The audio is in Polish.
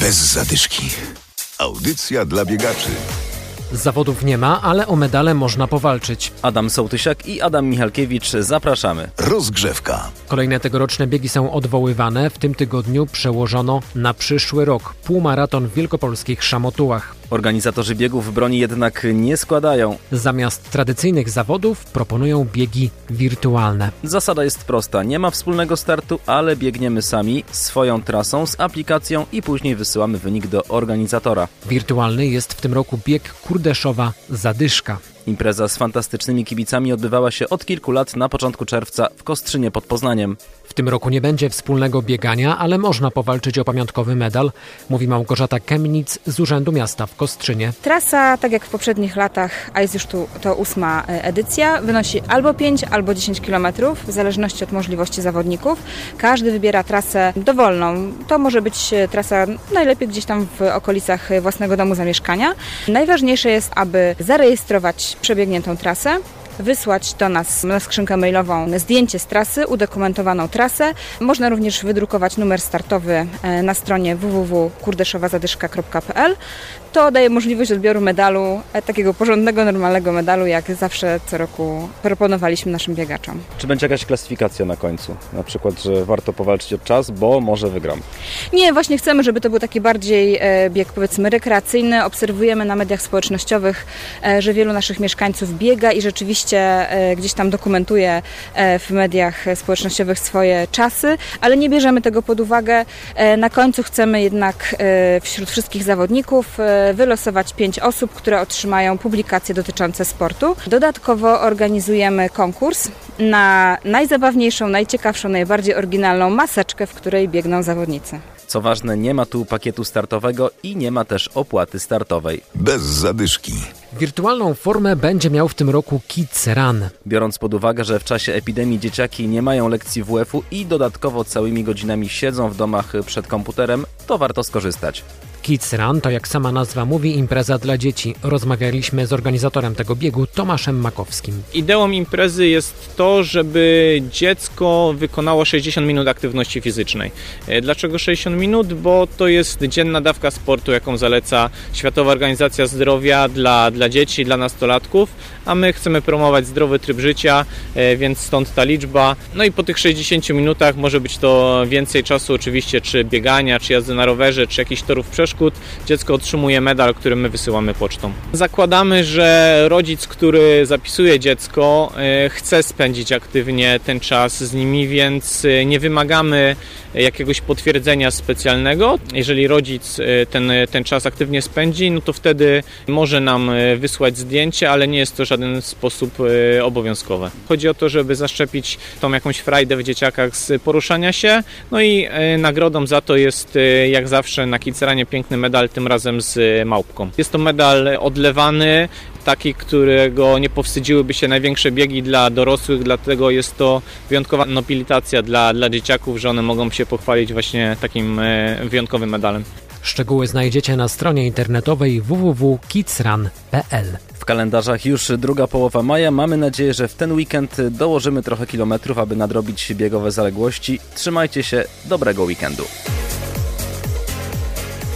Bez zadyszki. Audycja dla biegaczy. Zawodów nie ma, ale o medale można powalczyć. Adam Sołtysiak i Adam Michalkiewicz zapraszamy. Rozgrzewka. Kolejne tegoroczne biegi są odwoływane. W tym tygodniu przełożono na przyszły rok półmaraton w wielkopolskich Szamotułach. Organizatorzy biegów broni jednak nie składają. Zamiast tradycyjnych zawodów proponują biegi wirtualne. Zasada jest prosta. Nie ma wspólnego startu, ale biegniemy sami, swoją trasą, z aplikacją i później wysyłamy wynik do organizatora. Wirtualny jest w tym roku bieg Kurdeszowa Zadyszka. Impreza z fantastycznymi kibicami odbywała się od kilku lat na początku czerwca w Kostrzynie pod Poznaniem. Tym roku nie będzie wspólnego biegania, ale można powalczyć o pamiątkowy medal, mówi Małgorzata Kemnic z Urzędu Miasta w Kostrzynie. Trasa, tak jak w poprzednich latach, a jest już tu to ósma e, edycja, wynosi albo 5, albo 10 km, w zależności od możliwości zawodników. Każdy wybiera trasę dowolną. To może być e, trasa najlepiej gdzieś tam w okolicach własnego domu zamieszkania. Najważniejsze jest, aby zarejestrować przebiegniętą trasę, wysłać do nas na skrzynkę mailową zdjęcie z trasy, udokumentowaną trasę. Można również wydrukować numer startowy e, na stronie www.kurdeszowazadyszka.pl. To daje możliwość odbioru medalu, e, takiego porządnego, normalnego medalu, jak zawsze co roku proponowaliśmy naszym biegaczom. Czy będzie jakaś klasyfikacja na końcu? Na przykład, że warto powalczyć od czas, bo może wygram. Nie, właśnie chcemy, żeby to był taki bardziej e, bieg powiedzmy rekreacyjny. Obserwujemy na mediach społecznościowych, że wielu naszych mieszkańców biega i rzeczywiście E, gdzieś tam dokumentuje e, w mediach społecznościowych swoje czasy, ale nie bierzemy tego pod uwagę. E, na końcu chcemy jednak wśród wszystkich zawodników wylosować pięć osób, które otrzymają publikacje dotyczące sportu. Dodatkowo organizujemy konkurs na najzabawniejszą, najciekawszą, najbardziej oryginalną maseczkę, w której biegną zawodnicy. Co ważne, nie ma tu pakietu startowego i nie ma też opłaty startowej. Bez zadyszki. Wirtualną formę będzie miał w tym roku Kids Run. Biorąc pod uwagę, że w czasie epidemii dzieciaki nie mają lekcji WF-u i dodatkowo całymi godzinami siedzą w domach przed komputerem, to warto skorzystać. Kids Run to jak sama nazwa mówi impreza dla dzieci. Rozmawialiśmy z organizatorem tego biegu Tomaszem Makowskim. Ideą imprezy jest to, żeby dziecko wykonało 60 minut aktywności fizycznej. E, dlaczego 60 minut? Bo to jest dzienna dawka sportu, jaką zaleca Światowa Organizacja Zdrowia dla, dla dzieci, dla nastolatków, a my chcemy promować zdrowy tryb życia, e, więc stąd ta liczba. No i po tych 60 minutach może być to więcej czasu oczywiście, czy biegania, czy jazdy na rowerze, czy jakichś torów przeszkód, przeszkód, dziecko otrzymuje medal, który my wysyłamy pocztą. Zakładamy, że rodzic, który zapisuje dziecko, e, chce spędzić aktywnie ten czas z nimi, więc e, nie wymagamy jakiegoś potwierdzenia specjalnego. Jeżeli rodzic e, ten, ten czas aktywnie spędzi, no to wtedy może nam wysłać zdjęcie, ale nie jest to w żaden sposób obowiązkowe. Chodzi o to, żeby zaszczepić tą jakąś frajdę w dzieciakach z poruszania się, no i nagrodą za to jest jak zawsze na Kiceranie piękny medal, tym razem z małpką. Jest to medal odlewany, taki, którego nie powstydziłyby się największe biegi dla dorosłych, dlatego jest to wyjątkowa nobilitacja dla, dla dzieciaków, że one mogą się pochwalić właśnie takim e, wyjątkowym medalem. Szczegóły znajdziecie na stronie internetowej www.kidsrun.pl. W kalendarzach już druga połowa maja. Mamy nadzieję, że w ten weekend dołożymy trochę kilometrów, aby nadrobić biegowe zaległości. Trzymajcie się, dobrego weekendu.